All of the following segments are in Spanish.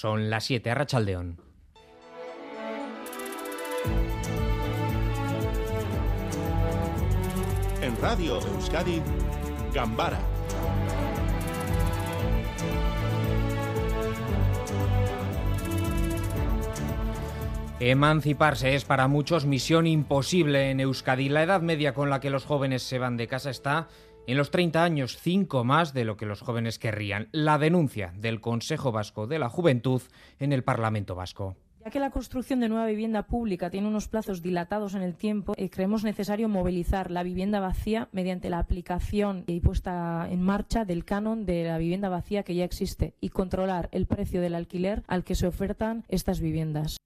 Son las 7 a Rachaldeón. En Radio Euskadi, Gambara Emanciparse es para muchos misión imposible en Euskadi. La edad media con la que los jóvenes se van de casa está en los 30 años, cinco más de lo que los jóvenes querrían. La denuncia del Consejo Vasco de la Juventud en el Parlamento Vasco. Ya que la construcción de nueva vivienda pública tiene unos plazos dilatados en el tiempo, eh, creemos necesario movilizar la vivienda vacía mediante la aplicación y puesta en marcha del canon de la vivienda vacía que ya existe y controlar el precio del alquiler al que se ofertan estas viviendas.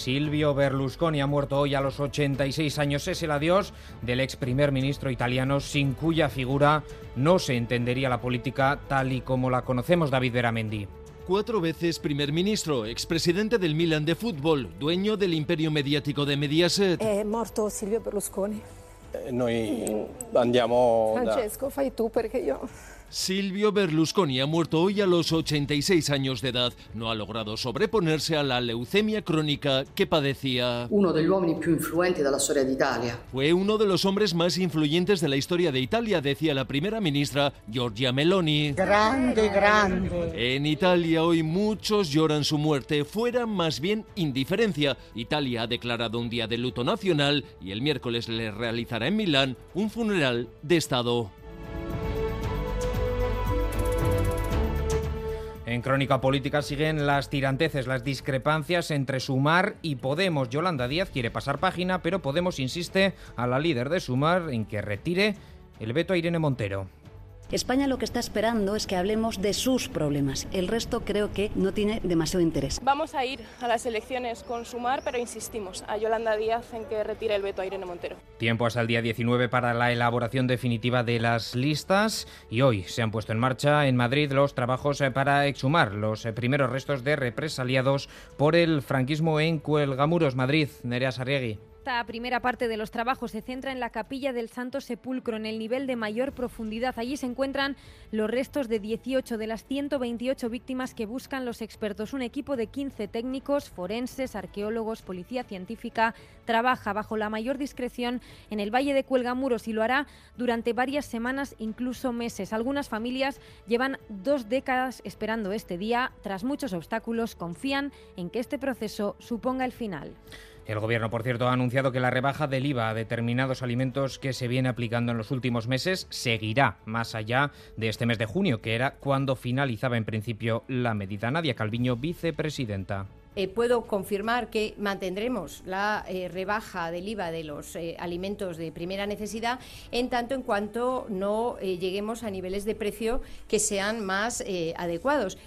Silvio Berlusconi ha muerto hoy a los 86 años. Es el adiós del ex primer ministro italiano, sin cuya figura no se entendería la política tal y como la conocemos, David Beramendi. Cuatro veces primer ministro, expresidente del Milan de fútbol, dueño del imperio mediático de Mediaset. È morto Silvio Berlusconi. Eh, noi andiamo Francesco, fai tu perché io... Silvio Berlusconi ha muerto hoy a los 86 años de edad. No ha logrado sobreponerse a la leucemia crónica que padecía. Uno degli uomini più influenti della storia d'Italia. Fue uno de los hombres más influyentes de la historia de Italia, decía la primera ministra Giorgia Meloni. Grande, grande. En Italia hoy muchos lloran su muerte, fuera más bien indiferencia. Italia ha declarado un día de luto nacional y el miércoles le realizará en Milán un funeral de Estado. En Crónica Política siguen las tiranteces, las discrepancias entre Sumar y Podemos. Yolanda Díaz quiere pasar página, pero Podemos insiste a la líder de Sumar en que retire el veto a Irene Montero. España lo que está esperando es que hablemos de sus problemas. El resto creo que no tiene demasiado interés. Vamos a ir a las elecciones con Sumar, pero insistimos a Yolanda Díaz en que retire el veto a Irene Montero. Tiempo hasta el día 19 para la elaboración definitiva de las listas y hoy se han puesto en marcha en Madrid los trabajos eh, para exhumar los eh, primeros restos de represaliados por el franquismo en Cuelgamuros, Madrid. Nerea Sarriegui. Esta primera parte de los trabajos se centra en la capilla del Santo Sepulcro, en el nivel de mayor profundidad. Allí se encuentran los restos de 18 de las 128 víctimas que buscan los expertos. Un equipo de 15 técnicos, forenses, arqueólogos, policía científica, trabaja bajo la mayor discreción en el Valle de Cuelgamuros y lo hará durante varias semanas, incluso meses. Algunas familias llevan dos décadas esperando este día. Tras muchos obstáculos, confían en que este proceso suponga el final. El Gobierno, por cierto, ha anunciado que la rebaja del IVA a determinados alimentos que se viene aplicando en los últimos meses seguirá más allá de este mes de junio, que era cuando finalizaba en principio la medida. Nadia Calviño, vicepresidenta. Eh, puedo confirmar que mantendremos la eh, rebaja del IVA de los eh, alimentos de primera necesidad en tanto en cuanto no lleguemos a niveles de precio que sean más adecuados.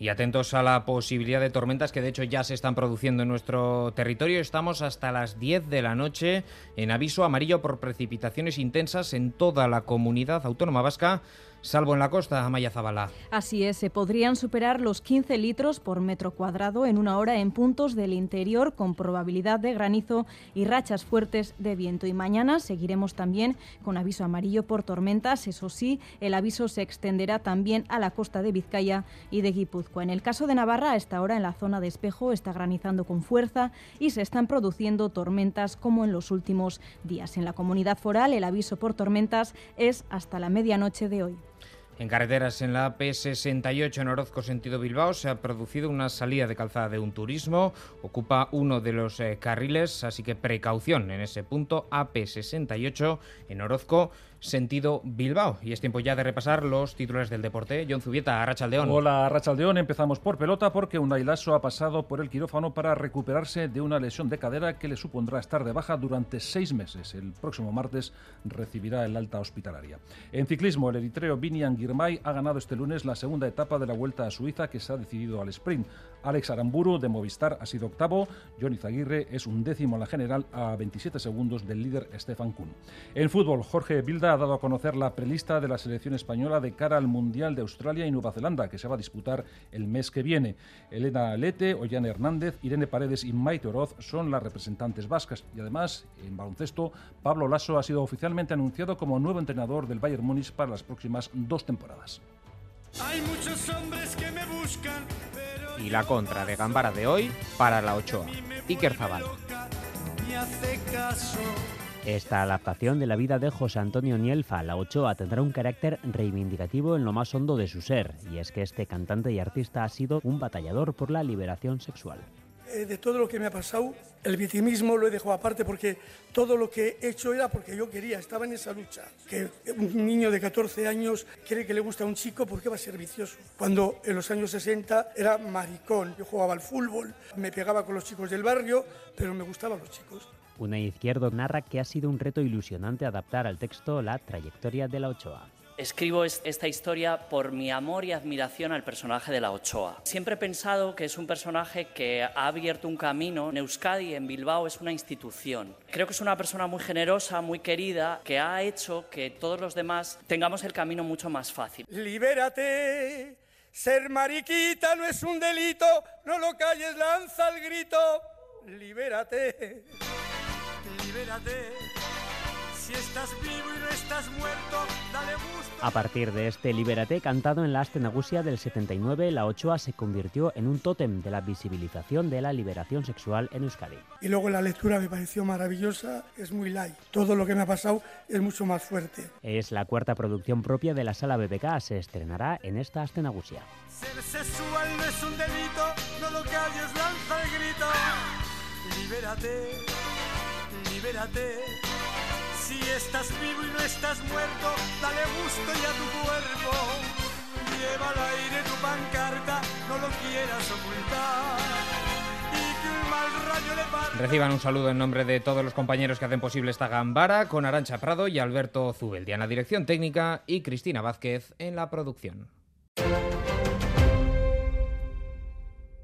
Y atentos a la posibilidad de tormentas que de hecho ya se están produciendo en nuestro territorio. Estamos hasta las 10 de la noche en aviso amarillo por precipitaciones intensas en toda la comunidad autónoma vasca salvo en la costa, Amaya Zabala. Así es, se podrían superar los 15 litros por metro cuadrado en una hora en puntos del interior con probabilidad de granizo y rachas fuertes de viento. Y mañana seguiremos también con aviso amarillo por tormentas. Eso sí, el aviso se extenderá también a la costa de Vizcaya y de Guipúzcoa. En el caso de Navarra, a esta hora en la zona de espejo está granizando con fuerza y se están produciendo tormentas como en los últimos días. En la comunidad foral, el aviso por tormentas es hasta la medianoche de hoy. En carreteras en la AP68 en Orozco sentido Bilbao se ha producido una salida de calzada de un turismo, ocupa uno de los eh, carriles, así que precaución en ese punto. AP68 en Orozco sentido Bilbao. Y es tiempo ya de repasar los titulares del deporte. John Zubieta, Arrachaldeón. Hola, Arrachaldeón. Empezamos por pelota porque Unai Lasso ha pasado por el quirófano para recuperarse de una lesión de cadera que le supondrá estar de baja durante seis meses. El próximo martes recibirá el alta hospitalaria. En ciclismo, el eritreo Vinian Girmay ha ganado este lunes la segunda etapa de la Vuelta a Suiza que se ha decidido al sprint. Alex Aramburu de Movistar ha sido octavo, Johnny Zaguirre es un décimo en la general a 27 segundos del líder Stefan Kuhn. En fútbol, Jorge Bilda Ha dado a conocer la prelista de la selección española de cara al Mundial de Australia y Nueva Zelanda, que se va a disputar el mes que viene. Elena Lete, Ollane Hernández, Irene Paredes y Maite Oroz son las representantes vascas. Y además, en baloncesto, Pablo Lasso ha sido oficialmente anunciado como nuevo entrenador del Bayern Múnich para las próximas dos temporadas. Hay muchos hombres que me buscan, Y la contra de Gambara de hoy para la Ochoa. Iker Zabal. Esta adaptación de la vida de José Antonio Nielfa, la Ochoa, tendrá un carácter reivindicativo en lo más hondo de su ser, y es que este cantante y artista ha sido un batallador por la liberación sexual. Eh, de todo lo que me ha pasado, el victimismo lo he dejado aparte porque todo lo que he hecho era porque yo quería, estaba en esa lucha. Que un niño de 14 años cree que le gusta a un chico, ¿por qué va a ser vicioso? Cuando en los años 60 era maricón, yo jugaba al fútbol, me pegaba con los chicos del barrio, pero me gustaban los chicos. Una izquierda narra que ha sido un reto ilusionante adaptar al texto la trayectoria de la Ochoa. Escribo esta historia por mi amor y admiración al personaje de la Ochoa. Siempre he pensado que es un personaje que ha abierto un camino. En Euskadi, en Bilbao, es una institución. Creo que es una persona muy generosa, muy querida, que ha hecho que todos los demás tengamos el camino mucho más fácil. Libérate, ser mariquita no es un delito, no lo calles, lanza el grito. Libérate, libérate estás vivo y no estás muerto, dale gusto. A partir de este Libérate, cantado en la Astenagusia del 79, la Ochoa se convirtió en un tótem de la visibilización de la liberación sexual en Euskadi. Y luego la lectura me pareció maravillosa, es muy light. Todo lo que me ha pasado es mucho más fuerte. Es la cuarta producción propia de la sala BBK, se estrenará en esta Astenagusia. Ser sexual no es un delito, no lo calles, lanza el grito. Libérate, libérate. Si estás vivo y no estás muerto, dale gusto y a tu cuerpo. Lleva al aire tu pancarta, no lo quieras ocultar. Reciban un saludo en nombre de todos los compañeros que hacen posible esta gambara, con Arancha Prado y Alberto Zubeldia en la dirección técnica y Cristina Vázquez en la producción.